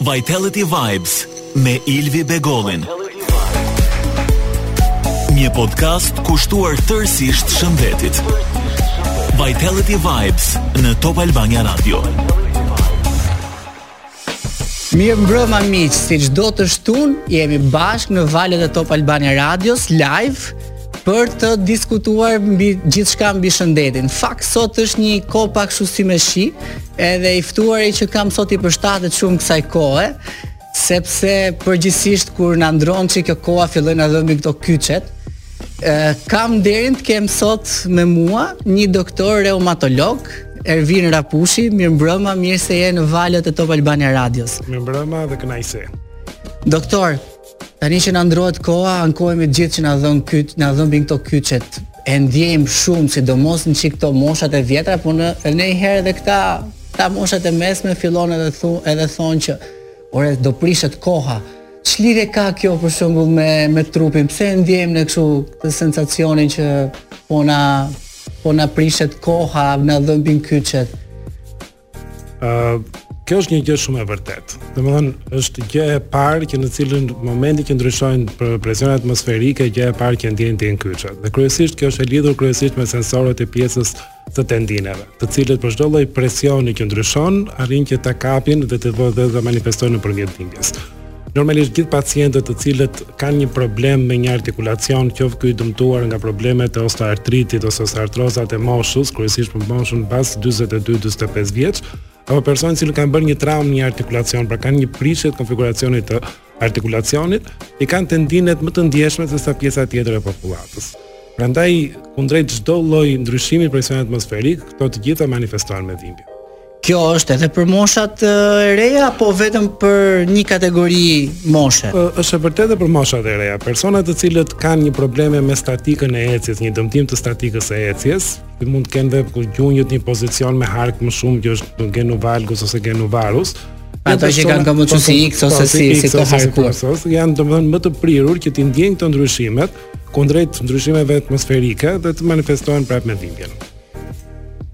Vitality Vibes me Ilvi Begollin. Një podcast kushtuar tërësisht shëndetit. Vitality Vibes në Top Albania Radio. Mirë mbrëma miq, si çdo të shtunë jemi bashkë në valët e Top Albania Radios live për të diskutuar mbi gjithçka mbi shëndetin. Fakt sot është një kohë pak kështu si me shi, edhe i ftuari që kam sot i përshtatet shumë kësaj kohe, sepse përgjithsisht kur na ndron çik kjo koha fillojnë na dhëmbin këto kyçet. Ë kam nderin të kem sot me mua një doktor reumatolog, Ervin Rapushi, mirë mbrëma, mirë se erdhe në valët e Top Albania Radios. Mirë mbrëma dhe kënaqësi. Doktor, Tani që na ndrohet koha, ankohemi të gjithë që na dhëm kyç, na dhëmbin këto kyçet. E ndjejmë shumë, sidomos një çik këto moshat e vjetra, por ndonjëherë edhe këta këta moshat e mesme fillon edhe thu, edhe thonë që ore do prishet koha. Ç'lidhje ka kjo për shembull me me trupin? Pse e ndjejmë ne kështu këtë sensacionin që po na po na prishet koha, na dhëmbin kyçet? Ë uh, Kjo është një gjë shumë e vërtetë. Domethënë, është gjë e parë që në cilën momenti që ndryshojnë për presionet atmosferike, gjë e parë që ndjen ti në kyçe. Dhe kryesisht kjo është e lidhur kryesisht me sensorët e pjesës të tendineve, të cilët për çdo lloj presioni që ndryshon, arrijnë që ta kapin dhe të vë dhe të manifestojnë nëpërmjet dhimbjes. Normalisht gjithë pacientët të cilët kanë një problem me një artikulacion, qoftë ky i dëmtuar nga problemet e osteoartritit ose osteoartrozat e moshës, kryesisht për moshën pas 42-45 vjeç, apo persona të cilët kanë bërë një traumë një artikulacion, pra kanë një prishje të konfiguracionit të artikulacionit, i kanë tendinet më të ndjeshme se sa pjesa tjetër e popullatës. Prandaj, kundrejt çdo lloj ndryshimi presionit atmosferik, këto të gjitha manifestohen me dhimbje. Kjo është edhe për moshat e reja apo vetëm për një kategori moshe? Është e vërtetë dhe për moshat e reja. Persona të cilët kanë një probleme me statikën e ecjes, një dëmtim të statikës së ecjes, që mund të kenë dhe gjunjët një pozicion me hark më shumë që është genu valgus ose genu varus. Ata që kanë këmbët si X ose si si të harkuar, janë domethënë më të prirur që t'i ndjejnë këto ndryshimet kundrejt ndryshimeve atmosferike dhe të manifestohen prapë me dhimbjen.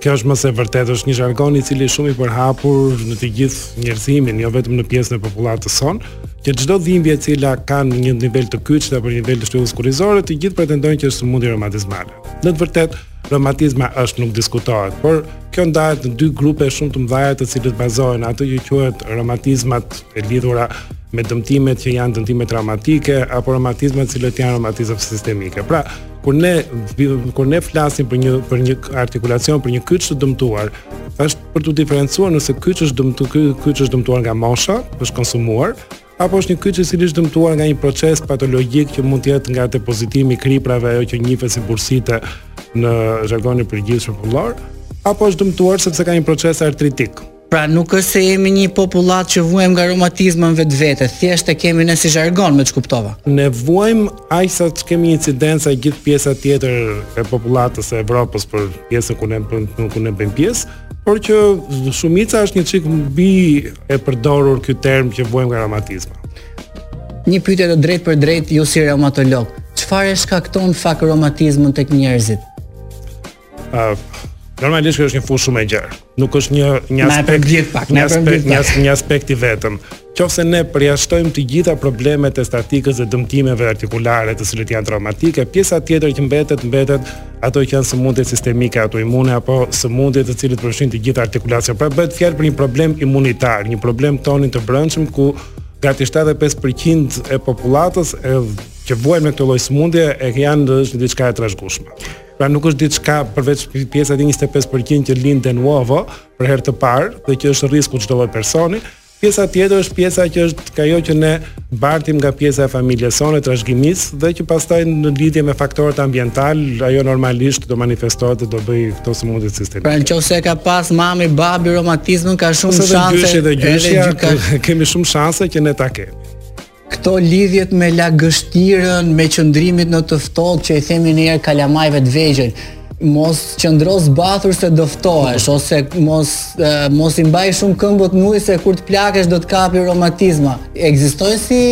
Kjo është mëse vërtet, është një zhargon i cili shumë i përhapur në të gjithë njerëzimin, jo vetëm në pjesën e popullatës sonë, që çdo dhimbje e cila ka në një nivel të kyçit apo një nivel të shtyllës kurrizore, të gjithë pretendojnë që është sëmundje romatizmale. Në të vërtetë, romatizma është nuk diskutohet, por kjo ndahet në dy grupe shumë të mëdha të cilët bazohen ato që quhet romatizmat e lidhura me dëmtimet që janë dëmtime traumatike apo romatizmat të cilat janë romatizma sistemike. Pra, kur ne kur ne flasim për një për një artikulacion për një kyç të dëmtuar, është për të diferencuar nëse kyç është dëmtuar, ky kyç është dëmtuar nga mosha, është konsumuar, apo është një kyç i cili është dëmtuar nga një proces patologjik që mund të jetë nga depozitimi i kriprave ajo që njihet si bursite në zhargonin e përgjithshëm popullor, apo është dëmtuar sepse ka një proces artritik. Pra nuk është se jemi një popullatë që vuajmë nga romatizma në vetvete, thjesht e kemi ne si zhargon, me ç'kuptova. Ne vuajmë aq sa ç'kemi incidencë sa gjithë pjesa tjetër e popullatës së Evropës për pjesën ku ne ku ne bëjmë pjesë, por që shumica është një çik mbi e përdorur ky term që vuajmë nga romatizma. Një pyetje të drejtpërdrejtë ju si reumatolog, çfarë e shkakton në fakt romatizmën tek njerëzit? Uh, normalisht kjo është një fushë shumë e gjerë. Nuk është një një aspekt gjithë pak, një aspekt, një, një aspekt i vetëm. Qofse ne përjashtojmë të gjitha problemet e statikës dhe dëmtimeve artikulare të cilët janë traumatike, pjesa tjetër që mbetet mbetet ato që janë sëmundje sistemike ato imune apo sëmundje të cilët përfshijnë të gjitha artikulacionet. Pra bëhet fjalë për një problem imunitar, një problem tonin të brendshëm ku gati 75% e popullatës që vuajnë me këtë lloj sëmundje e kanë është diçka e trashëgueshme. Pra nuk është diçka përveç pjesa e 25 përqind që lind de novo për herë të parë dhe që është rrisku çdo lloj personi. Pjesa tjetër është pjesa që është ajo që ne bartim nga pjesa e familjes sonë, trashëgimisë dhe që pastaj në lidhje me faktorët ambiental, ajo normalisht do manifestohet dhe do bëj këto sëmundje sistemike. Pra në qoftë se ka pas mami, babi romatizmin ka shumë shanse. Edhe gjyshi dhe gjyshja kemi shumë shanse që ne ta kemi. Këto lidhjet me lagështirën, me qëndrimet në të ftohtë që i themi nëherë kalamajve të vegjël, mos qëndro zbathur se do ftohesh, ose mos, mos i mbaj shumë këmbët në ujë se kur të plakesh do të kapi romatizma. Ekzistojnë si,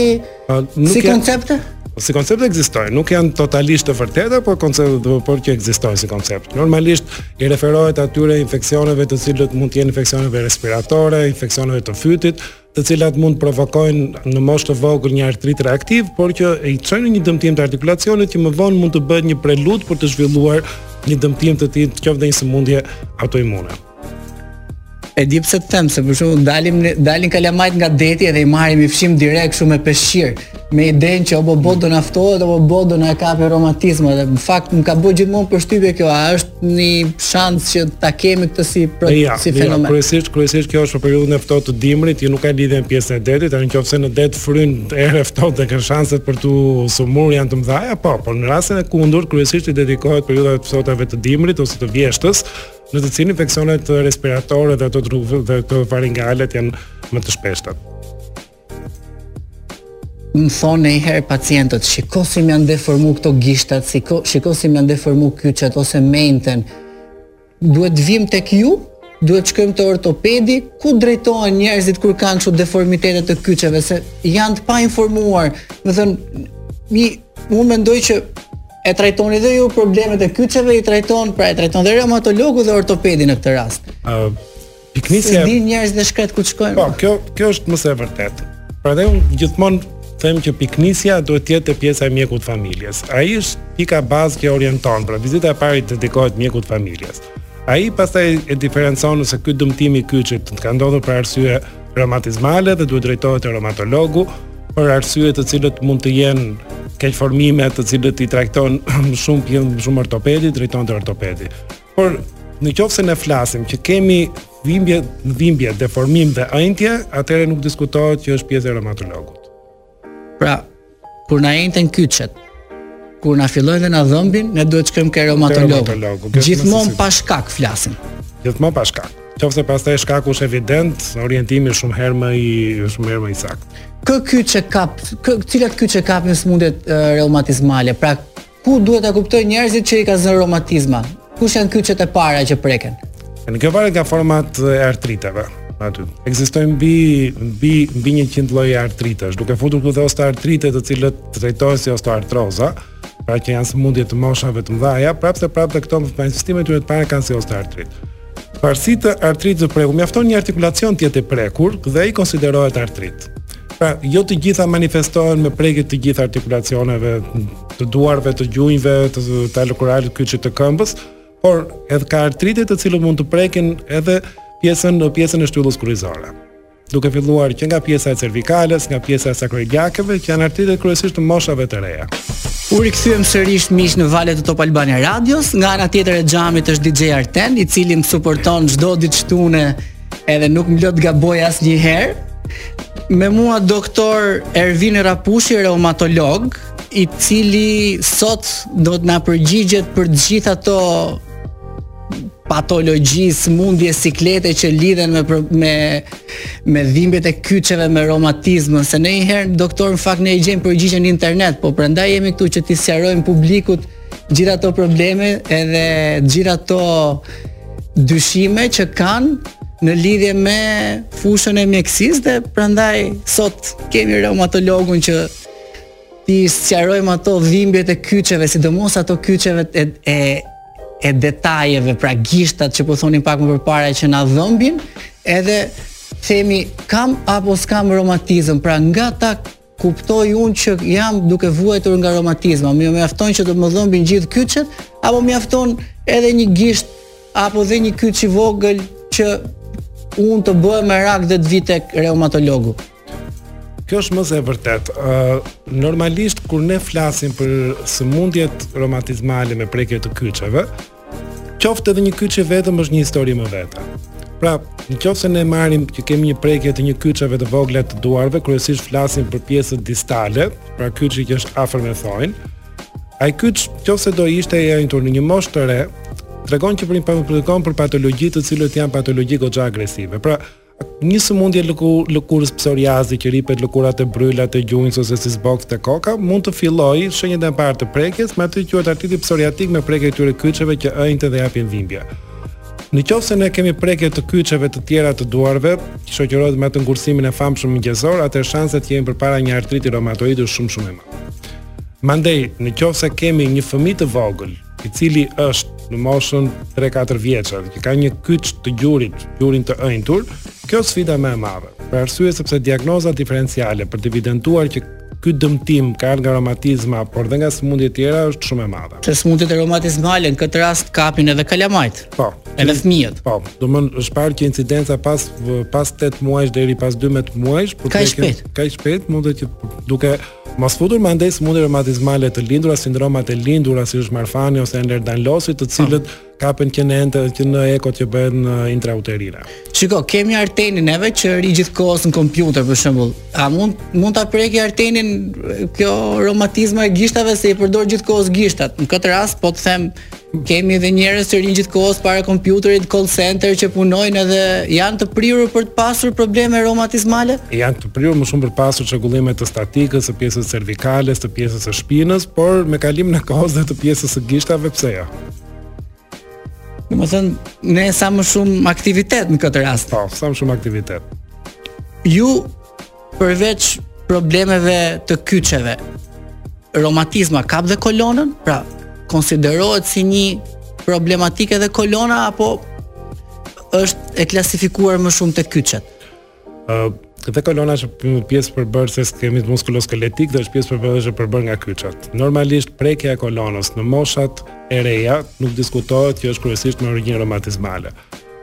A, si koncepte? Si koncept ekzistojnë, nuk janë totalisht të vërteta, por konceptet do të thotë që ekzistojnë si koncept. Normalisht i referohet atyre infeksioneve të cilët mund të jenë infeksioneve respiratore, infeksioneve të fytit, të cilat mund të provokojnë në moshë të vogël një artrit reaktiv, por që çojnë në një dëmtim të artikulacionit që më vonë mund të bëhet një prelud për të zhvilluar një dëmtim të tillë, qoftë dhe një sëmundje autoimune. E di pse të them se për shembull dalim dalin kalamajt nga deti edhe i marrim i fshim direkt shumë me peshqir. me idenë që obobo do na ftohet obobo do na e kapi romatizma dhe në fakt më ka bërë gjithmonë përshtypje kjo a është një shans që ta kemi këtë si pro, ja, si fenomen. Ja, kryesisht kryesisht kjo është për periudhën e ftohtë të dimrit, ti nuk ka lidhje me pjesën e detit, tani në qoftë se në det fryn erë e ftohtë dhe kanë shanset për t'u sëmurur janë të mëdha, po, por në rastin e kundërt kryesisht i dedikohet periudhave të ftohta të dimrit ose të vjeshtës, në të cilin infeksionet respiratore dhe ato të rrugëve dhe të faringale janë më të shpeshtat. Më thonë nëj herë pacientët, shiko si më janë deformu këto gishtat, shiko, shiko si më janë deformu kyçet ose më ënjten. Duhet të vim tek ju, duhet të shkojmë te ortopedi, ku drejtohen njerëzit kur kanë kështu deformitete të kyçeve se janë të pa informuar. Domethënë, mi unë mendoj që e trajtoni dhe ju problemet e kyçeve i trajton, pra e trajton dhe reumatologu dhe ortopedi në këtë rast. Uh, Piknisja. Si din njerëzit e shkret ku të shkojnë. Po, kjo kjo është mëse e vërtetë. Prandaj un gjithmonë them që piknisja duhet të jetë pjesa e mjekut të familjes. Ai është pika bazë që orienton, pra vizita e parë dedikohet mjekut të familjes. Ai pastaj e diferencon nëse ky dëmtim i kyçit të ka ndodhur për arsye reumatizmale dhe duhet drejtohet te reumatologu për arsye të cilët mund të jenë keqformime të cilët i trajton më shumë pjesë, më shumë ortopedi, drejton te ortopedi. Por në qoftë se ne flasim që kemi dhimbje, dhimbje, deformim dhe ënjtje, atëherë nuk diskutohet që është pjesë e reumatologut. Pra, kur na ënjten kyçet, kur na fillojnë dhe na dhëmbin, ne duhet të shkojmë ke reumatologu. Gjithmonë pa shkak flasim. Gjithmonë pa shkak. Qoftë se pastaj shkaku është evident, orientimi është shumë herë më i shumë herë më i saktë. Kë kyçe kap, kë cilat kyçe kapin sëmundjet reumatizmale? Pra, Ku duhet ta kuptojnë njerëzit që i ka zënë romatizma? Kush janë kyçet e para që preken? Ë kjo varet nga format e artriteve aty. Ekzistojnë mbi mbi mbi 100 lloje artritesh, duke futur këtu dhe osteoartrite të cilët trajtohen si osteoartroza, pra që janë sëmundje të moshave të mëdha, prapë se prapë këto manifestime të tyre të para kanë si osteoartrit. Për sa i përket artritit të prekur, mjafton një artikulacion të jetë i prekur dhe ai konsiderohet artrit. Pra, jo të gjitha manifestohen me prekje të gjitha artikulacioneve të duarve, të gjunjëve, të talokruralit kyçit të këmbës, por edhe ka artrite të cilët mund të prekin edhe pjesën në pjesën e shtyllës kurrizore. Duke filluar që nga pjesa e cervikales, nga pjesa e sakroiliakeve, që janë artrite kryesisht të moshave të reja. U rikthyem sërish miq në valët e Top Albania Radios. Nga ana tjetër e xhamit është DJ Arten, i cili më suporton çdo ditë të shtune, edhe nuk më lë të gaboj asnjëherë. Me mua doktor Ervin Rapushi, reumatolog, i cili sot do të na përgjigjet për të gjitha ato patologji, smundje siklete që lidhen me me me dhimbjet e kyçeve, me romatizmën, se nënjë herë doktor në fakt ne e gjejmë përgjigjen në internet, po prandaj jemi këtu që t'i sqarojmë publikut gjitha ato probleme edhe gjitha ato dyshime që kanë në lidhje me fushën e mjekësisë dhe prandaj sot kemi reumatologun që T'i sqarojmë ato dhimbjet e kyçeve, sidomos ato kyçeve e, e e detajeve, pra gishtat që po thonim pak më përpara që na dhëmbin, edhe themi kam apo s'kam romatizëm, pra nga ta kuptoj unë që jam duke vuajtur nga romatizma, më mjafton që të më dhëmbin gjithë kyçet, apo mjafton edhe një gisht apo dhe një kyç i vogël që unë të bëhem merak dhe të vij tek reumatologu. Kjo është mëse e vërtetë. Uh, normalisht, kur ne flasim për sëmundjet romatizmale me prekje të kyçeve, qoftë edhe një kyç i vetëm është një histori më vete. Pra, në qoftë se ne marrim që kemi një prekje të një kyçeve të vogla të duarve, kryesisht flasim për pjesët distale, pra kyçi që është afër me thonjtë, ai kyç, qoftë se do ishte i ënjtur në një moshë të re, tregon që për një përkon për patologji të cilat janë patologji pak agresive. Pra, Një sëmundje lëku, lëkurës psoriazi që ripet lëkurat e bërrylat e gjunjët ose si zbokth te koka, mund të fillojë shenjën e parë të prekjes, me atë që quhet artriti psoriatik me prekje të këtyre kyçeve që ënjten dhe japin dhimbje. Në qoftë se ne kemi prekje të kyçeve të tjera të duarve, që shoqërohet me atë ngurtësimin e famshëm mëngjesor, atëherë shanset që jemi përpara një artriti reumatoid është shumë shumë e madhe. Mandej, në qoftë se kemi një fëmijë të vogël, i cili është në moshën 3-4 vjeçar, që ka një kyç të gjurit, gjurin të ënjtur, kjo është sfida më e madhe. Për arsye sepse diagnoza diferenciale për të evidentuar që ky dëmtim ka ardhur nga romatizma, por dhe nga sëmundje të tjera është shumë e madhe. Se sëmundjet romatizmale në këtë rast kapin edhe kalamajtë. Po, edhe fëmijët. Po, domethënë është parë që incidenca pas pas 8 muajsh deri pas 12 muajsh, pra kaq shpejt. Kaq shpejt mundet, duke Mos futur mandej sëmundje romatizmale të lindura, sindromat e lindura si është Marfani ose Ehlers-Danlosi, të cilët kapen që në ente, që në ekot që bëhen intrauterine. Shiko, kemi Artenin neve që rri gjithë kohës në kompjuter për shembull. A mund mund ta preki Artenin kjo romatizma e gishtave se i përdor gjithë kohës gishtat. Në këtë rast po të them Kemi edhe njerëz që rrinë gjithë kohës para kompjuterit, call center që punojnë edhe janë të prirur për të pasur probleme romatizmale? Janë të prirur më shumë për të pasur çrregullime të statikës, të pjesës cervikale, të pjesës së shpinës, por me kalimin e kohës dhe të pjesës së gishtave pse jo? Ja? Domethënë, ne sa më shumë aktivitet në këtë rast. Po, sa më shumë aktivitet. Ju Përveç problemeve të kyçeve, romatizma kap dhe kolonën, pra konsiderohet si një problematikë edhe kolona apo është e klasifikuar më shumë te kyçet. Ë uh, Edhe kolona është një pjesë përbërëse e sistemit muskuloskeletik dhe është pjesë përbërëse, e përbërë nga kyçet. Normalisht, prekja e kolonës në moshat e reja nuk diskutohet që është kryesisht me origjinë romatizmale.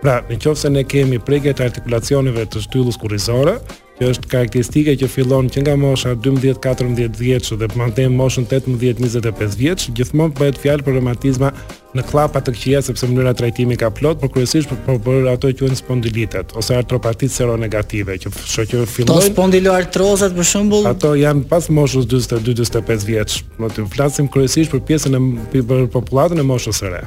Pra, në qoftë se ne kemi prekje të artikulacioneve të shtyllës kurrizore, që është karakteristike që fillon që nga mosha 12-14 vjeç dhe mandej moshën 18-25 vjeç, gjithmonë bëhet fjalë për reumatizma në kllapa të këqija sepse mënyra trajtimi ka plot, por kryesisht për, për, për ato që quhen spondilitet ose artropatitë seronegative, që shoqëron fillojnë. Po spondiloartrozat për shembull, ato janë pas moshës 42-45 vjeç. Ne të flasim kryesisht për pjesën e për popullatën e moshës së re.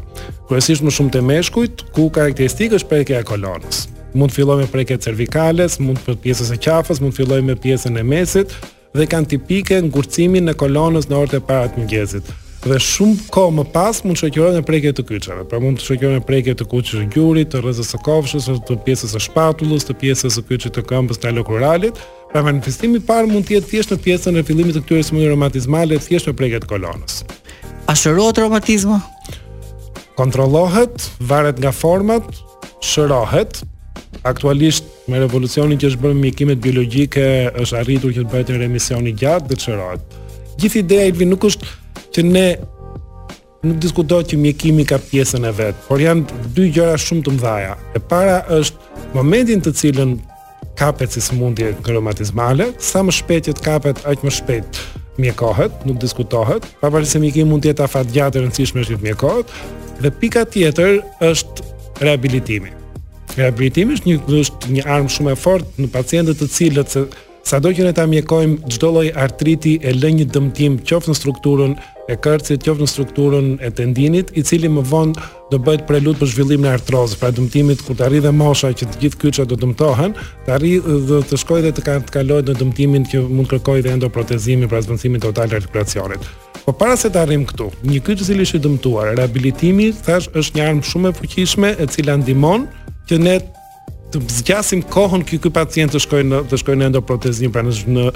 Kryesisht më shumë te meshkujt, ku karakteristikë është prekja e kolonës. Mund të fillojë me prekje të cervikales, mund të pjesës së qafës, mund të fillojë me pjesën e mesit dhe kanë tipike ngurcimin e kolonës në orët e para të mëngjesit. Dhe shumë kohë më pas mund të shoqërohet me prekje të kyçeve. Pra mund të shoqërohet me prekje të kyçit të gjurit, të rrëzës së kofshës, të pjesës së shpatullës, të pjesës së kyçit të këmbës, talokruralit, Pra manifestimi i parë mund të jetë thjesht në pjesën e fillimit të këtyre sëmundjeve reumatizmale, thjesht në prekje të kolonës. A shërohet reumatizma? Kontrollohet, varet nga format, shërohet. Aktualisht me revolucionin që është bërë me mjekimet biologjike, është arritur që të bëhet një remision i gjatë dhe të shërohet. Gjithë ideja e nuk është që ne Nuk diskutohet që mjekimi ka pjesën e vet, por janë dy gjëra shumë të mëdha. E para është momenti në të cilën kapet si sëmundje reumatizmale, sa më shpejt që të kapet, aq më shpejt mjekohet, nuk diskutohet. Pavarësisht se mjekimi mund të jetë afatgjatë e rëndësishme është të mjekohet. Dhe pika tjetër është rehabilitimi. Rehabilitimi është një është një armë shumë e fortë në pacientët të cilët se Sado që ne ta mjekojmë, çdo lloj artriti e lë një dëmtim qoftë në strukturën e kërcit, qoftë në strukturën e tendinit, i cili më vonë do bëhet prelud për zhvillimin e artrozës, pra dëmtimit kur të arrijë dhe mosha që të gjithë kyçet do dëmtohen, të arrijë dhe të shkojë dhe të, ka, të kalohet në dëmtimin që mund të kërkojë dhe endoprotezimin, pra zëvendësimin total të artikulacionit. Po para se të arrijmë këtu, një kyç i cili është i dëmtuar, rehabilitimi thashë është një armë shumë e fuqishme e cila ndihmon që ne të zgjasim kohën që ky pacient të shkojë në të shkojë në endoprotezim pra në në,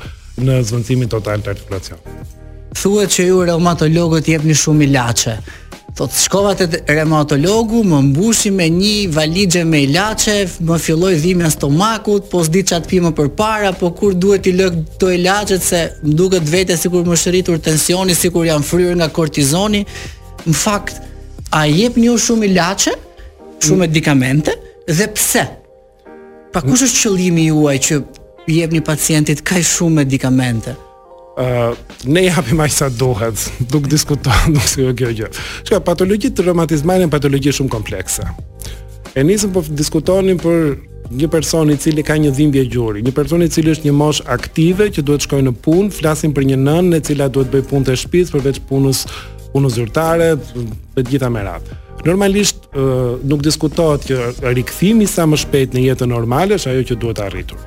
në zëvendësimin total të artikulacionit. Thuhet që ju reumatologët jepni shumë ilaçe. Thotë shkova te reumatologu, më mbushi me një valixhe me ilaçe, më filloi dhimbja e stomakut, po s'di ça të pi më përpara, po kur duhet t'i lë këto ilaçet se më duket vetja sikur më është rritur tensioni, sikur jam fryrë nga kortizoni. Në fakt, a jepni ju shumë ilaçe? shumë mm. medikamente dhe pse? Pa pra kush është qëllimi juaj që i jepni pacientit kaq shumë medikamente? Ë, uh, ne japim aq sa duhet, nuk diskutohet nuk se kjo gjë. Çka patologjitë reumatizmale janë patologji shumë komplekse. E nisëm po diskutonim për një person i cili ka një dhimbje gjuri, një person i cili është në moshë aktive që duhet të shkojë në punë, flasim për një nënë e cila duhet të bëjë punët e shtëpisë përveç punës punë zyrtare, të gjitha me radhë. Normalisht uh, nuk diskutohet që rikthimi sa më shpejt në jetën normale është ajo që duhet arritur.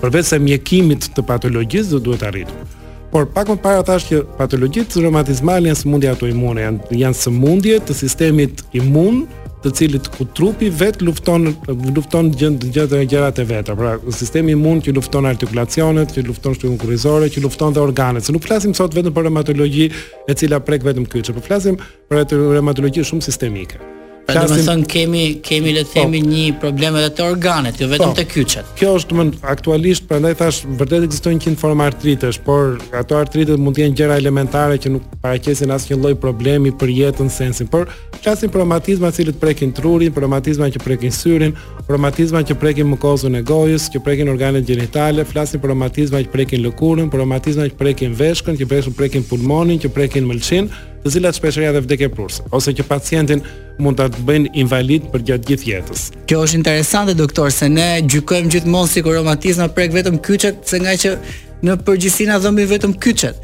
Përveç se mjekimit të patologjisë do duhet arritur. Por pak më parë thashë që patologjitë reumatizmale janë sëmundje autoimune, janë janë sëmundje të sistemit imun, të cilit ku trupi vet lufton lufton gjërat e gjërat e veta. Pra, sistemi imun që lufton artikulacionet, që lufton shtyllën kurrizore, që lufton dhe organet. Se nuk flasim sot vetëm për reumatologji, e cila prek vetëm kyçe, por flasim për atë reumatologji shumë sistemike. Pra flasim... do të thonë kemi kemi le të po. themi po, një problem edhe të organet, jo vetëm po, të kyçet. Kjo është aktualisht, prandaj thashë vërtet ekzistojnë njëqind forma artritesh, por ato artritet mund të jenë gjëra elementare që nuk paraqesin asnjë lloj problemi për jetën sensin, por Flasim për romatizma të cilët prekin trurin, për romatizma që prekin syrin, për romatizma që prekin mukozën e gojës, që prekin organet gjenitale, flasim për romatizma që prekin lëkurën, për romatizma që prekin veshkën, që prekin prekin pulmonin, që prekin mëlçinë, të cilat shpesh janë edhe vdekjeprurëse, ose që pacientin mund ta bëjnë invalid përgjatë gjithë jetës. Kjo është interesante doktor se ne gjykojmë gjithmonë sikur romatizma prek vetëm kyçet, se ngaqë në përgjithësi na dhembin vetëm kyçet.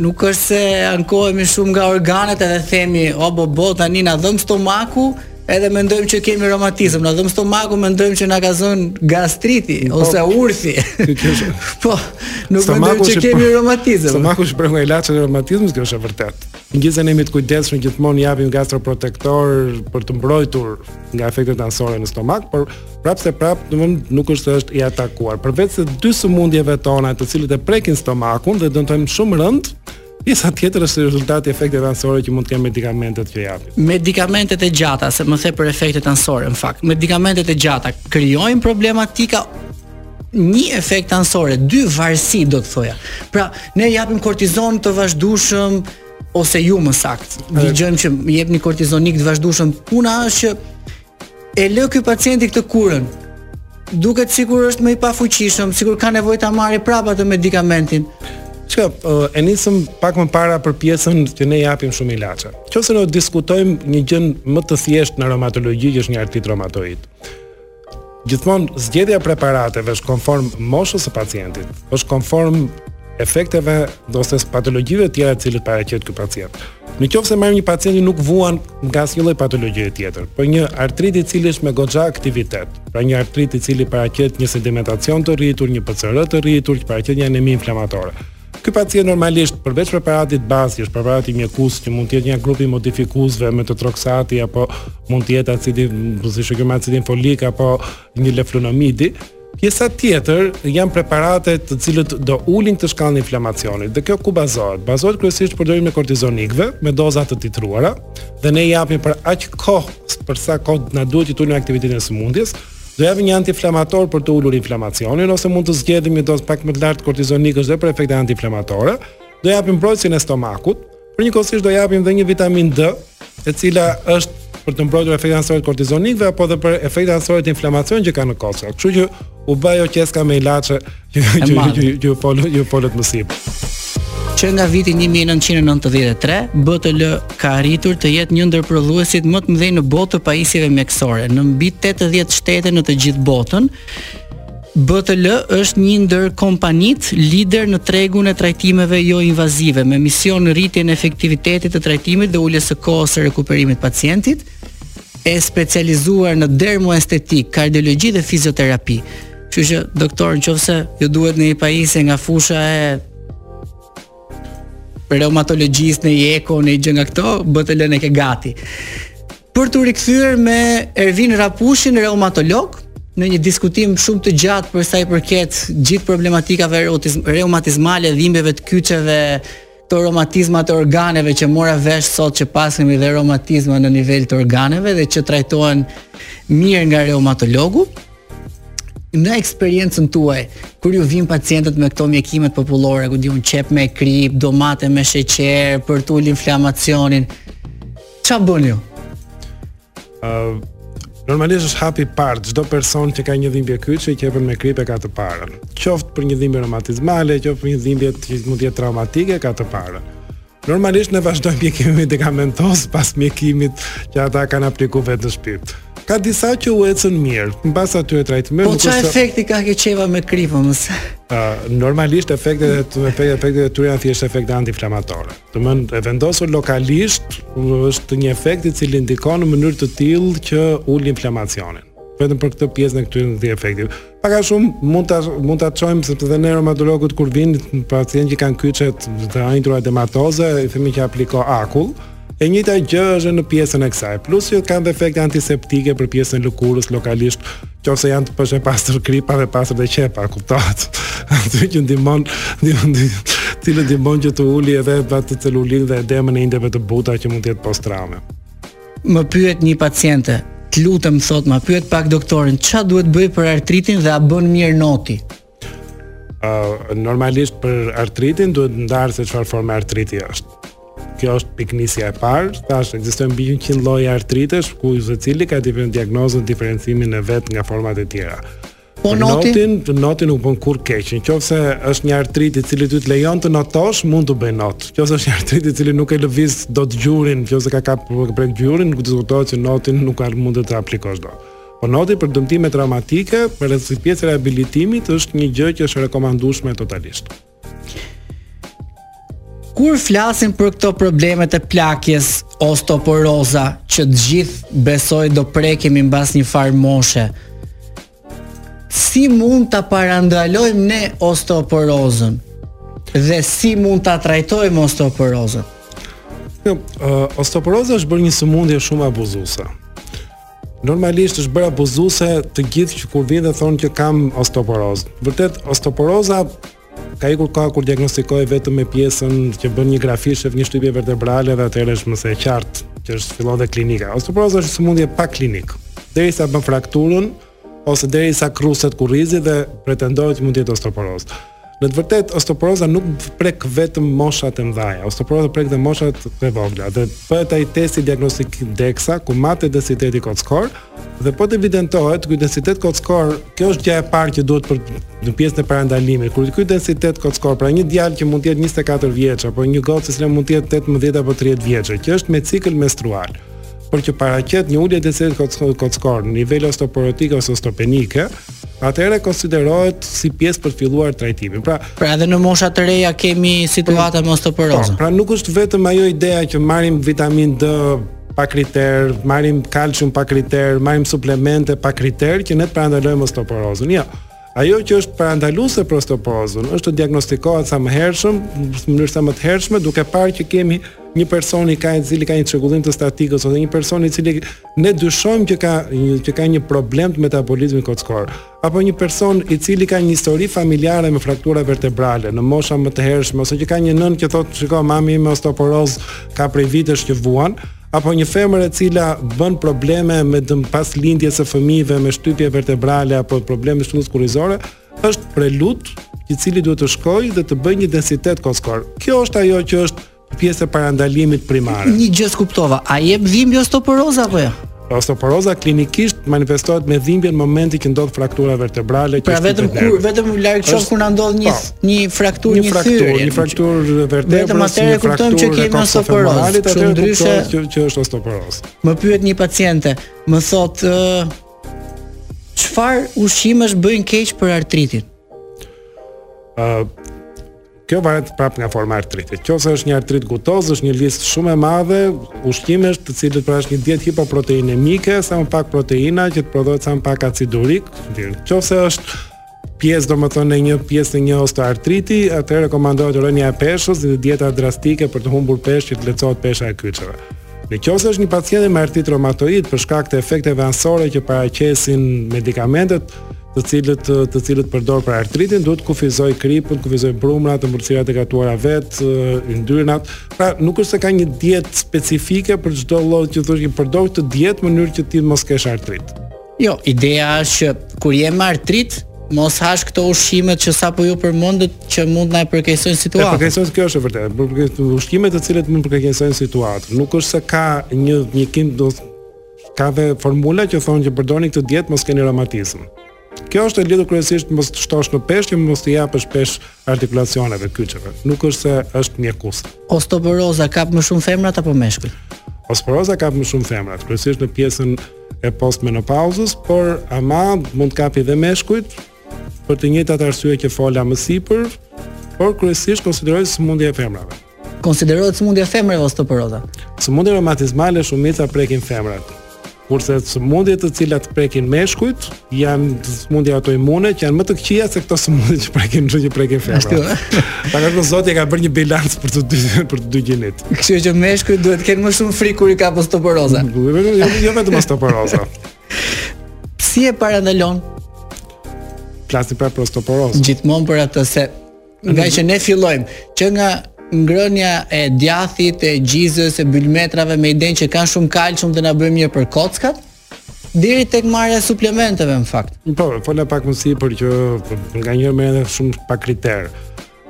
Nuk është se ankohemi shumë nga organet edhe themi, o bo bo, tani na dhemb stomaku, edhe mendojmë që kemi romatizëm, na dhemb stomaku, mendojmë që na ka zënë gastriti, po, ose urthi. po, nuk mendojmë që kemi romatizëm. Stomaku është prekur nga ilaçet e romatizmës, kjo është e vërtetë. Megjithëse jemi të kujdesshëm, gjithmonë japim gastroprotektor për të mbrojtur nga efektet anësore në stomak, por prapëseprapë, do të nuk është se është i atakuar. Përveç se dy sëmundjeve tona, të cilët e prekin stomakun dhe dëmtojnë shumë rëndë, pjesa tjetër është rezultati i efekteve anësore që mund të kenë medikamentet që japim. Medikamentet e gjata, se më the për efektet anësore në fakt. Medikamentet e gjata krijojnë problematika një efekt anësore, dy varësi do të thoja. Pra, ne japim kortizon të vazhdueshëm ose ju më saktë. Dëgjojmë që jepni kortizonik të vazhdueshëm. Puna është që E lë ky pacienti këtë kurën. Duket sikur është më i pafuqishëm, sikur ka nevojë ta marrë prapë atë medikamentin. Çka uh, e nisëm pak më para për pjesën që ne japim shumë ilaçe. Qoftë se ne diskutojmë një gjë më të thjeshtë në reumatologji, që është një artrit reumatoid. Gjithmonë zgjedhja e preparateve është konform moshës së pacientit, është konform efekteve ose patologjive të tjera të cilët paraqet ky pacient. Në qoftë se marrim një pacient që nuk vuan nga asnjë lloj patologjie tjetër, por një artrit i cili është me goxha aktivitet, pra një artrit i cili paraqet një sedimentacion të rritur, një PCR të rritur, që paraqet një anemi inflamatore. Ky pacient normalisht përveç preparatit bazë, që është preparati mjekus, që mund të jetë një grup i modifikuesve metotreksati apo mund të jetë acidi, si shoqërim acidin folik apo një leflunomid, Pjesa tjetër janë preparate të cilët do ulin këtë shkallë inflamacionit. Dhe kjo ku bazohet? Bazohet kryesisht përdorimi i kortizonikëve me doza të titruara dhe ne japim për aq kohë për sa kohë na duhet të ulim aktivitetin e sëmundjes, do japim një antiinflamator për të ulur inflamacionin ose mund të zgjedhim një dozë pak më të lartë kortizonikësh dhe për efekte antiinflamatore, do japim mbrojtjen e stomakut, Por njëkohësisht do japim dhe një vitaminë D, e cila është për të mbrojtur efektet anësore të kortizonikëve apo edhe për efektin anësor të inflamacionit që kanë në kocka. Kështu që u bë ajo qeska me ilaçe që që që që folët që folët më sipër. Që nga viti 1993, BTL ka arritur të jetë një ndër prodhuesit më të mëdhenj në botë të pajisjeve mjekësore, në mbi 80 shtete në të gjithë botën, BTL është një ndër kompanitë lider në tregun e trajtimeve jo invazive me mision në rritjen e efektivitetit të trajtimit dhe uljes së kohës së rekuperimit të pacientit e specializuar në dermoestetik, kardiologji dhe fizioterapi. Kështu që doktor, nëse ju duhet një pajisje nga fusha e reumatologjisë një eko, një gjë nga këto, BTL-në ke gati. për t'u rikthyer me Ervin Rapushin reumatolog në një diskutim shumë të gjatë për sa i përket gjithë problematikave reumatizmale, dhimbjeve të kyçeve, te reumatizma e organeve që mora vesh sot që paskemi dhe reumatizma në nivel të organeve dhe që trajtohen mirë nga reumatologu në eksperiencën tuaj kur ju vijnë pacientët me këto mjekimet popullore ku di unë qepë me kripë, domate me sheqer për të ulë inflamacionin Ça bën ju? Uh, normalisht është hapi i parë, çdo person që ka një dhimbje kyçe qepën me kripë e ka të parën. Qoftë për një dhimbje reumatizmale, qoftë për një dhimbje që mund të jetë traumatike ka të parën. Normalisht ne vazhdojmë mjekimin medikamentos pas mjekimit që ata kanë aplikuar vetë në shpi. Ka disa që u ecën mirë, mbas aty e trajtimi po nuk është. Po çfarë efekti ka kjo qepa me kripën mëse? Ë normalisht efektet e tyre efektet e tyre janë thjesht efekte antiinflamatore. Domethënë e vendosur lokalisht është një efekt i cili ndikon në mënyrë të tillë që ul inflamacionin. Vetëm për këtë pjesën e këtyre këtij efekti. Pak a shumë mund ta mund ta çojmë sepse dhe ne reumatologët kur vijnë pacientë që kanë kyçet të ënjtura edematoze, i themi që apliko akull. E njëjta gjë është në pjesën e kësaj. Plus që kanë dhe efekte antiseptike për pjesën e lëkurës lokalisht Qoftë se janë të pëshë e pastër kripa dhe pastër dhe qepa, kuptohet. Aty që ndihmon, cila ndihmon që të uli edhe atë celulitin dhe edemën e indeve të buta që mund të jetë posttraume. Më pyet një paciente, të lutem thotë, ma pyet pak doktorin, ça duhet të bëj për artritin dhe a bën mirë noti? Uh, normalisht për artritin duhet ndarë se çfarë forme artriti është. Kjo është pikënisja e parë, tash ekzistojnë mbi 100 lloje artritesh ku secili ka diferencë diagnozën, diferencimin e vet nga format e tjera. Po noti, noti, noti nuk bën kurrë keq. Në qoftë se është një artrit i cili ty të lejon të notosh, mund të bëjë not. Në qoftë se është një artrit i cili nuk e lëviz dot gjurin, në qoftë se ka kap prek gjurin, nuk diskutohet që notin nuk ka mund ta aplikosh dot. Po noti për dëmtimet traumatike, pra si pjesë e rehabilitimit është një gjë që është e rekomandueshme totalisht. Kur flasim për këto problemet e plakjes osteoporoza që të gjithë besoj do prekemi mbas një farë moshe. Si mund ta parandalojmë ne osteoporozën? Dhe si mund ta trajtojmë osteoporozën? Jo, uh, osteoporoza është bërë një sëmundje shumë abuzuese. Normalisht është bërë abuzuese të gjithë që kur vijnë dhe thonë që kam osteoporozë. Vërtet osteoporoza ka ikur koha kur diagnostikohet vetëm me pjesën që bën një grafi sheh një shtypje vertebrale dhe atëherë është më se e qartë që është fillon dhe klinika. Osteoporoza është sëmundje pa klinikë. Derisa bën frakturën ose derisa kërruset kurrizi dhe pretendohet që mund të jetë osteoporozë. Në të vërtetë osteoporoza nuk prek vetëm moshat e mëdhaja. Osteoporoza prek dhe moshat e vogla. Dhe bëhet ai testi diagnostik Dexa, ku matet densiteti kockor dhe po të evidentohet ky densitet kockor, kjo është gjëja e parë që duhet për në pjesën e parandalimit. Kur ky densitet kockor, pra një djalë që mund të jetë 24 vjeç apo një gocë që mund të jetë 18 apo 30 vjeç, që është me cikël menstrual. por që paraqet një ulje densitetit kockor në nivele osteoporotike ose osteopenike, atëherë konsiderohet si pjesë për të filluar trajtimin. Pra, pra edhe në mosha të reja kemi situata me osteoporozë. Po, pra nuk është vetëm ajo ideja që marrim vitaminë D pa kriter, marrim kalcium pa kriter, marrim suplemente pa kriter që ne të parandalojmë osteoporozën. Jo. Ja. Ajo që është parandaluese për osteoporozën është të diagnostikohet sa më hershëm, në mënyrë sa më të hershme, duke parë që kemi një person i ka i cili ka një çrregullim të statikës ose një person i cili ne dyshojmë që ka një që ka një problem të metabolizmit kockor apo një person i cili ka një histori familjare me fraktura vertebrale në mosha më të hershme ose që ka një nënë që thotë shiko mami ime osteoporozë ka prej vitesh që vuan apo një femër e cila bën probleme me dëm pas lindjes së fëmijëve me shtypje vertebrale apo probleme të shtyllës kurrizore, është prelud i cili duhet të shkojë dhe të bëjë një densitet kockor. Kjo është ajo që është pjesë e parandalimit primare. Një gjë s'kuptova, a jep dhimbje osteoporoza apo jo? Ja? Osteoporoza klinikisht manifestohet me dhimbje në momentin që ndodh fraktura vertebrale që pra vetëm kur vetëm larg qoftë kur na ndodh një po, një frakturë një frakturë një frakturë vertebrale një frakturë kuptojmë që kemi osteoporoz kështu ndryshe që, që është osteoporoz më pyet një paciente më thot çfarë uh, ushqimesh bëjnë keq për artritin ë uh, Kjo varet prapë nga forma e artritit. Qoftë se është një artrit gutoz, është një listë shumë e madhe ushqimesh të cilët pra është një dietë hipoproteinemike, sa më pak proteina që të prodhohet sa më pak acid urik. Qoftë se është pjesë domethënë në një pjesë në një osteoartriti, atëherë rekomandohet rënia e peshës dhe dieta drastike për të humbur peshë që të lehtësohet pesha e kyçeve. Në qoftë se është një pacient me artrit reumatoid për shkak të efekteve anësore që paraqesin medikamentet, të cilët të cilët përdor për artritin, duhet të kufizoj kripën, kufizoj brumrat, ëmbëlsirat e gatuara vet, yndyrnat. Pra, nuk është se ka një dietë specifike për çdo lloj që thosh që përdor këtë dietë në mënyrë që ti mos kesh artrit. Jo, ideja është që kur je me artrit, mos hash këto ushqime që sapo ju përmendët që mund na e përkeqësojnë situatën. Po përkeqësojnë kjo është e vërtetë. Por këto ushqime të cilët mund të përkeqësojnë situatën, nuk është se ka një mjekim do ka dhe formula që thonë që përdorni këtë dietë mos keni reumatizëm. Kjo është e lidhur kryesisht mos të shtosh në peshë, mos të japësh peshë artikulacioneve, kyçeve. Nuk është se është mjekuese. Osteoporoza kap më shumë femrat apo meshkujt? Osteoporoza kap më shumë femrat, kryesisht në pjesën e postmenopauzës, por ama mund të kapi dhe meshkujt për të njëjtat arsye që fola më sipër, por kryesisht konsiderohet sëmundje e femrave. Konsiderohet sëmundje e femrave osteoporoza. Sëmundjet reumatizmale shumica prekin femrat. Kurse sëmundjet të cilat prekin meshkujt janë sëmundje autoimune që janë më të këqija se këto sëmundje që prekin çdo që prekin femrat. Ashtu. Eh? Ta ka thënë Zoti e ka bërë një bilanc për të dy për të dy gjinit. Kështu që meshkujt duhet të kenë më shumë frikë kur i kap osteoporoza. Jo, jo, jo, jo vetëm osteoporoza. Si e parandalon? Flasim për osteoporozën. Gjithmonë për atë se Nga që ne fillojmë që nga ngrënia e djathit, e gjizës, e bulmetrave me idenë që kanë shumë kalcium dhe na bëjnë mirë për kockat, deri tek marrja e suplementeve në fakt. Po, fola pak më sipër që nganjëherë merret edhe shumë pa kriter.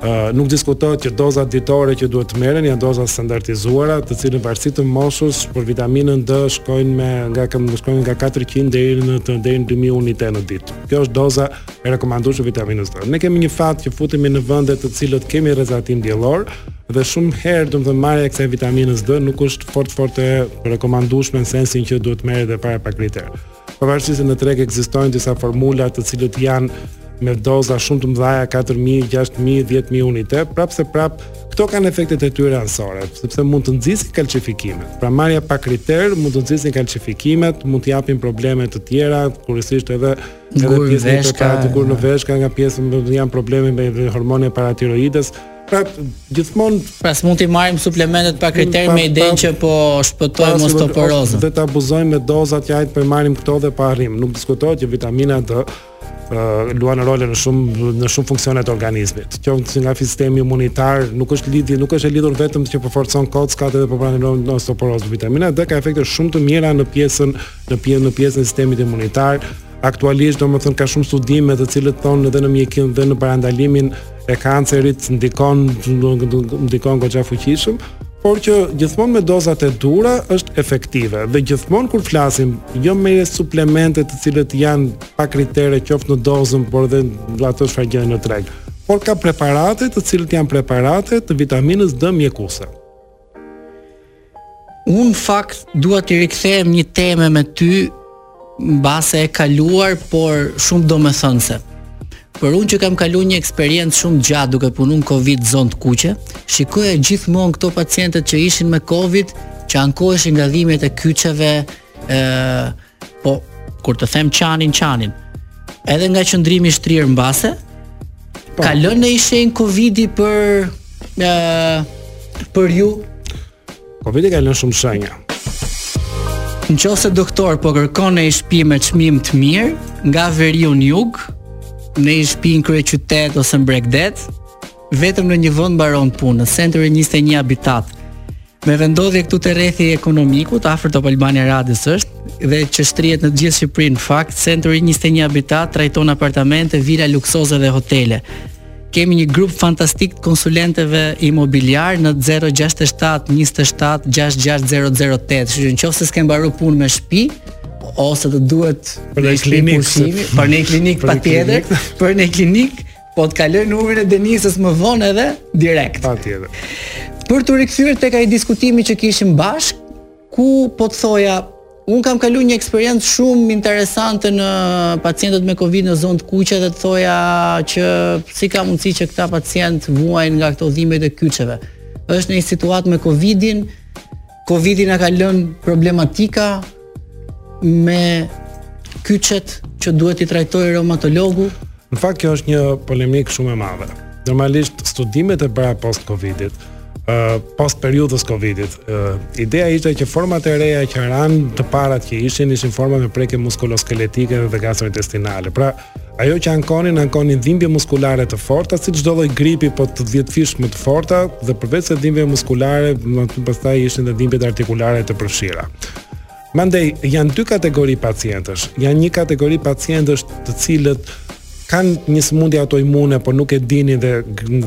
Uh, nuk diskutohet që dozat ditore që duhet të merren janë doza të standardizuara, të cilat në varësi të moshës për vitaminën D shkojnë me nga kam shkojnë nga 400 deri në të deri në 2000 unite në ditë. Kjo është doza e rekomandueshme vitaminës D. Ne kemi një fat që futemi në vende të cilët kemi rrezatim diellor dhe shumë herë, domethënë marrja e kësaj vitaminës D nuk është fort fort e rekomandueshme në sensin që duhet merret edhe para pa kriter. Pavarësisht se në treg ekzistojnë disa formula të cilët janë me doza shumë të mëdha, 4000, 6000, 10000 unite, prapse prap këto kanë efektet e tyre anësore, sepse mund të nxisin kalcifikimet. Pra marrja pa kriter mund të nxisin kalcifikimet, mund të japin probleme të tjera, kryesisht edhe Gurë në vesh ka... Gurë në vesh ka nga pjesë më të janë probleme me hormone paratiroides. Pra, gjithmonë... Pra, s'mund t'i marrim suplementet pa kriter me idenë që po shpëtojmë osteoporozën. Dhe të abuzojmë me dozat hajt po marrim këto dhe pa arrim. Nuk diskutohet që vitamina D luan role në shumë në shumë funksione të organizmit. Qoftë nga sistemi imunitar nuk është lidhje, nuk është e lidhur vetëm që përforcon kockat edhe parandalon osteoporozë. Vitamina D ka efekte shumë të mira në pjesën në pje në pjesën e sistemit imunitar. Aktualisht, domethënë ka shumë studime të cilët thonë edhe në mjekim dhe në parandalimin e kancerit ndikon ndikon goxha fuqishëm, por që gjithmonë me dozat e duhura është efektive. Dhe gjithmonë kur flasim, jo me suplemente të cilët janë pa kritere qoftë në dozën, por edhe ato çfarë gjen në treg. Por ka preparate të cilët janë preparate të vitaminës D mjekuese. Unë fakt dua të rikthehem një teme me ty mbase e kaluar, por shumë domethënëse. Por unë që kam kaluar një eksperiencë shumë të gjatë duke punu në Covid zonë të kuqe, shikoja gjithmonë këto pacientët që ishin me Covid, që ankoheshin nga dhimbjet e kyçeve, ë Po, kur të them qanin, qanin. Edhe nga qëndrimi i shtrirë mbase, po. ka lënë një shenjë Covidi për ë për ju. Covidi ka lënë shumë shenja. Në qoftë se doktor po kërkon një shpi me çmim të mirë, nga veriu në jug, një shpi në kryeqytet ose në bregdet, Vetëm në një vend mbaron punë, Century 21 Habitat. Me vendodhje këtu te rrethi i Ekonomikut, afër Top Albania Radios është dhe që shtrihet në të gjithë Shqipërinë. Në fakt, Century 21 Habitat trajton apartamente, vila luksoze dhe hotele. Kemi një grup fantastik të konsulentëve imobiliarë në 067 27 66008. Kështu që nëse s'ke mbaru punë me shpi, ose të duhet për një klinikë, për një klinikë patjetër, për një klinikë Po të kaloj numrin e Denisës më vonë edhe direkt. Patjetër. Për t'u rikthyer tek ai diskutimi që kishim bashkë, ku po të thoja, unë kam kaluar një eksperiencë shumë interesante në pacientët me Covid në zonë të kuqe dhe të thoja që si ka mundësi që këta pacientë vuajnë nga këto dhimbje të kyçeve. Është në një situatë me Covidin, Covidi na ka lënë problematika me kyçet që duhet t'i trajtojë reumatologu. Në fakt kjo është një polemikë shumë e madhe. Normalisht studimet e bëra post Covidit, post periudhës Covidit. Ideja ishte që format e reja që ranë të parat që ishin ishin forma me prekje muskuloskeletike dhe gastrointestinale. Pra, Ajo që ankonin, ankonin dhimbje muskulare të forta, si çdo lloj gripi, po të dhjetëfish më të forta dhe përveç se dhimbjeve muskulare, më pastaj ishin edhe dhimbjet artikulare të përfshira. Mandej janë dy kategori pacientësh. Janë një kategori pacientësh të cilët kanë një sëmundje autoimune, por nuk e dinin dhe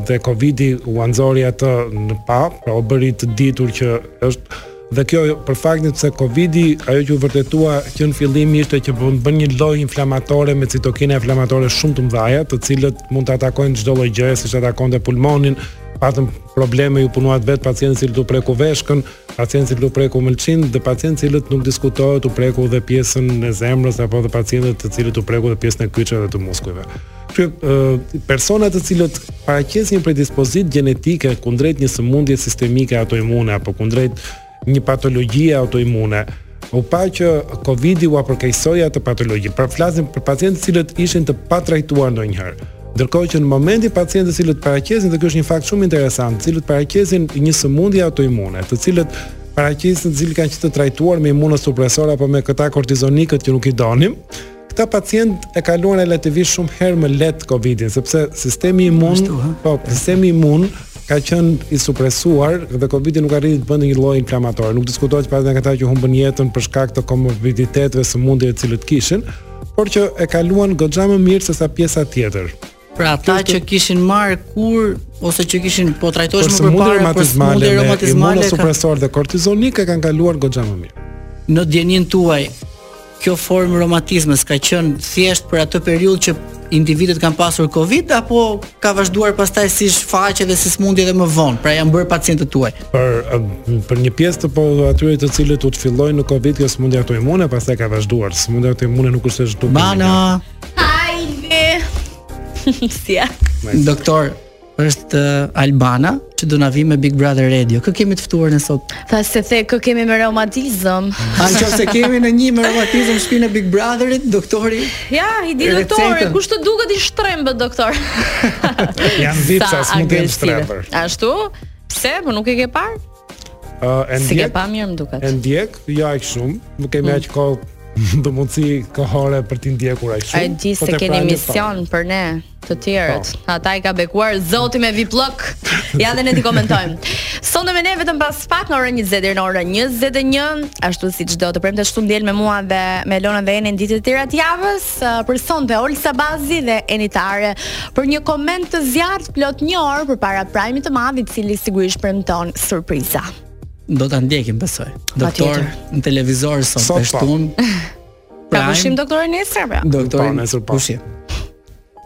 dhe Covidi ua nxori atë në pah, pra u bëri të ditur që është Dhe kjo për faktin se Covidi, ajo që u vërtetua që në fillim ishte që po bën një lojë inflamatore me citokina inflamatore shumë të mëdha, të cilët mund të atakojnë çdo lloj gjëje, siç atakonte pulmonin, patëm probleme ju punuat vetë pacientë të cilët u preku veshkën, pacientë të cilët u preku mëlçinë dhe pacientë të cilët nuk diskutohet u preku dhe pjesën e zemrës apo dhe pacientë të cilët u preku dhe pjesën e kyçeve dhe të muskujve. Ky persona të cilët paraqesin një predispozitë gjenetike kundrejt një sëmundje sistemike autoimune apo kundrejt një patologjie autoimune, u pa që Covidi ua përkeqësoi atë patologji. Pra flasim për pacientë të cilët ishin të patrajtuar ndonjëherë. Ndërkohë që në momentin pacientë të cilët paraqesin, dhe ky është një fakt shumë interesant, të cilët paraqesin një sëmundje autoimune, të cilët paraqesin të cilët kanë qenë të trajtuar me imunosupresorë apo me këta kortizonikët që nuk i donim, Këta pacientë e kaluan relativisht shumë herë më lehtë Covidin, sepse sistemi imun, po, sistemi imun ka qenë i supresuar dhe Covidi nuk arriti të bënte një lojë inflamatore. Nuk diskutohet pati nga këta që humbën jetën për shkak të komorbiditeteve sëmundjeve të cilët kishin, por që e kaluan goxha më mirë se sa pjesa tjetër. Pra ata që kishin marrë kurë ose që kishin po trajtoheshin më përpara për sëmundje reumatizmale, imunosupresorë dhe kortizonikë e kanë kaluar goxha më mirë. Në dijeninë tuaj kjo formë e reumatizmës ka qenë thjesht për atë periudhë që individët kanë pasur Covid apo ka vazhduar pastaj si shfaqje dhe si sëmundje edhe më vonë, pra janë bërë pacientët tuaj. Për për një pjesë të po atyre të cilët u filloi në Covid kjo sëmundje autoimune, pastaj ka vazhduar. Sëmundja autoimune nuk është e zhdukur. Albana. Hajde. si je. Doktor, është uh, Albana që do na vijë me Big Brother Radio. Kë kemi të ftuar ne sot? Tha se the kë kemi me reumatizëm. A që se kemi ndonjë me reumatizëm në shtëpinë e Big Brotherit, doktori? Ja, e di doktori, kush të duket i shtrembët doktor? Janë vipsa, s'mund të jenë shtrembër. Ashtu? Pse, po nuk e ke parë? Uh, e ndjek, s'i ke pa mirë më duket. E ndjek, jo aq shumë, nuk kemi mm. aq kohë dhe mundësi kohore për t'i ndjekur aq shumë. A e di po se e keni mision për ne të tjerët. Po. Ata i ka bekuar Zoti me vipllok. Ja dhe ne t'i komentojmë. Sonde me ne vetëm pas pak në orën 20 deri në orën 21, ashtu si çdo të premte shtunë diel me mua dhe me Lonën dhe Enin ditët e tjera të javës. Sa për sonte, Olsa Bazi dhe Eni Tare për një koment të zjarrtë plot një orë përpara prajmit të madh i cili sigurisht premton surpriza. Do ta ndjekim besoj. Doktor në televizor sot, sot e shtunë. Po. Ka pushim doktori nesër apo? Doktor nesër po. Pushim.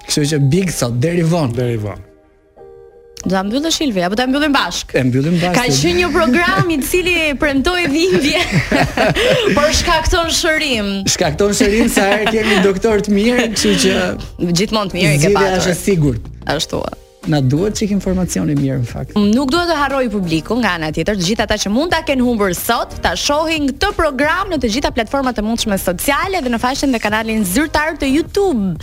Kështu që big sot deri vonë. Deri vonë. Do ta mbyllë Ilvi apo ta mbyllim bashkë? E mbyllim bashkë. Ka qenë një program i cili premtoi dhimbje. Por shkakton shërim. Shkakton shërim sa herë kemi doktor të mirë, kështu që gjithmonë të mirë i ke patur. Kjo është e sigurt. Ashtu. Na duhet çik informacion i mirë në fakt. Nuk duhet të harrojë publiku nga ana tjetër, të gjithë ata që mund ta kenë humbur sot, ta shohin këtë program në të gjitha platformat e mundshme sociale dhe në faqen dhe kanalin zyrtar të YouTube.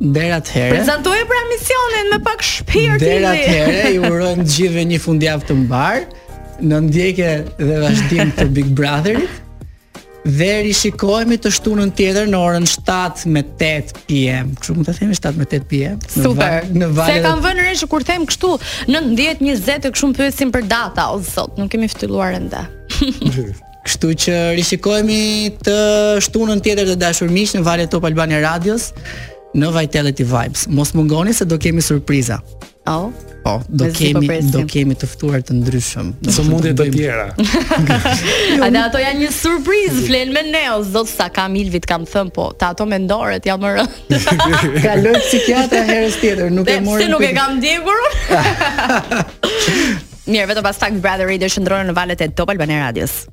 Deri atëherë. Prezantoje pra emisionin me pak shpirt. Deri atëherë ju urojmë të gjithëve një fundjavë të mbarë. Në ndjekje dhe vazhdim të Big Brotherit. Dhe rishikohemi të shtunën tjetër në orën 7 me 8 pm. Kështu mund të themi 7 me 8 pm. Super. Në valë. Se kam vënë re që kur them kështu 19 20 më pyesin për data o zot, nuk kemi filluar ende. Kështu që rishikohemi të shtunën tjetër të dashur miq në valët e Top Albania Radios në Vitality Vibes. Mos mungoni se do kemi surpriza. Oh. Po, do po kemi po do kemi të ftuar të ndryshëm. Sëmundje të tjera. A dhe ato janë një surprizë, flen me ne, o zot sa kam Ilvit kam thënë po, te ato mendoret jam më. Kaloj psikiatra herës tjetër, nuk e mori. Se nuk e kam ndjekur unë. Mirë, vetëm pas pak Big Brother Radio qëndroni në valët e Top Albania Radios.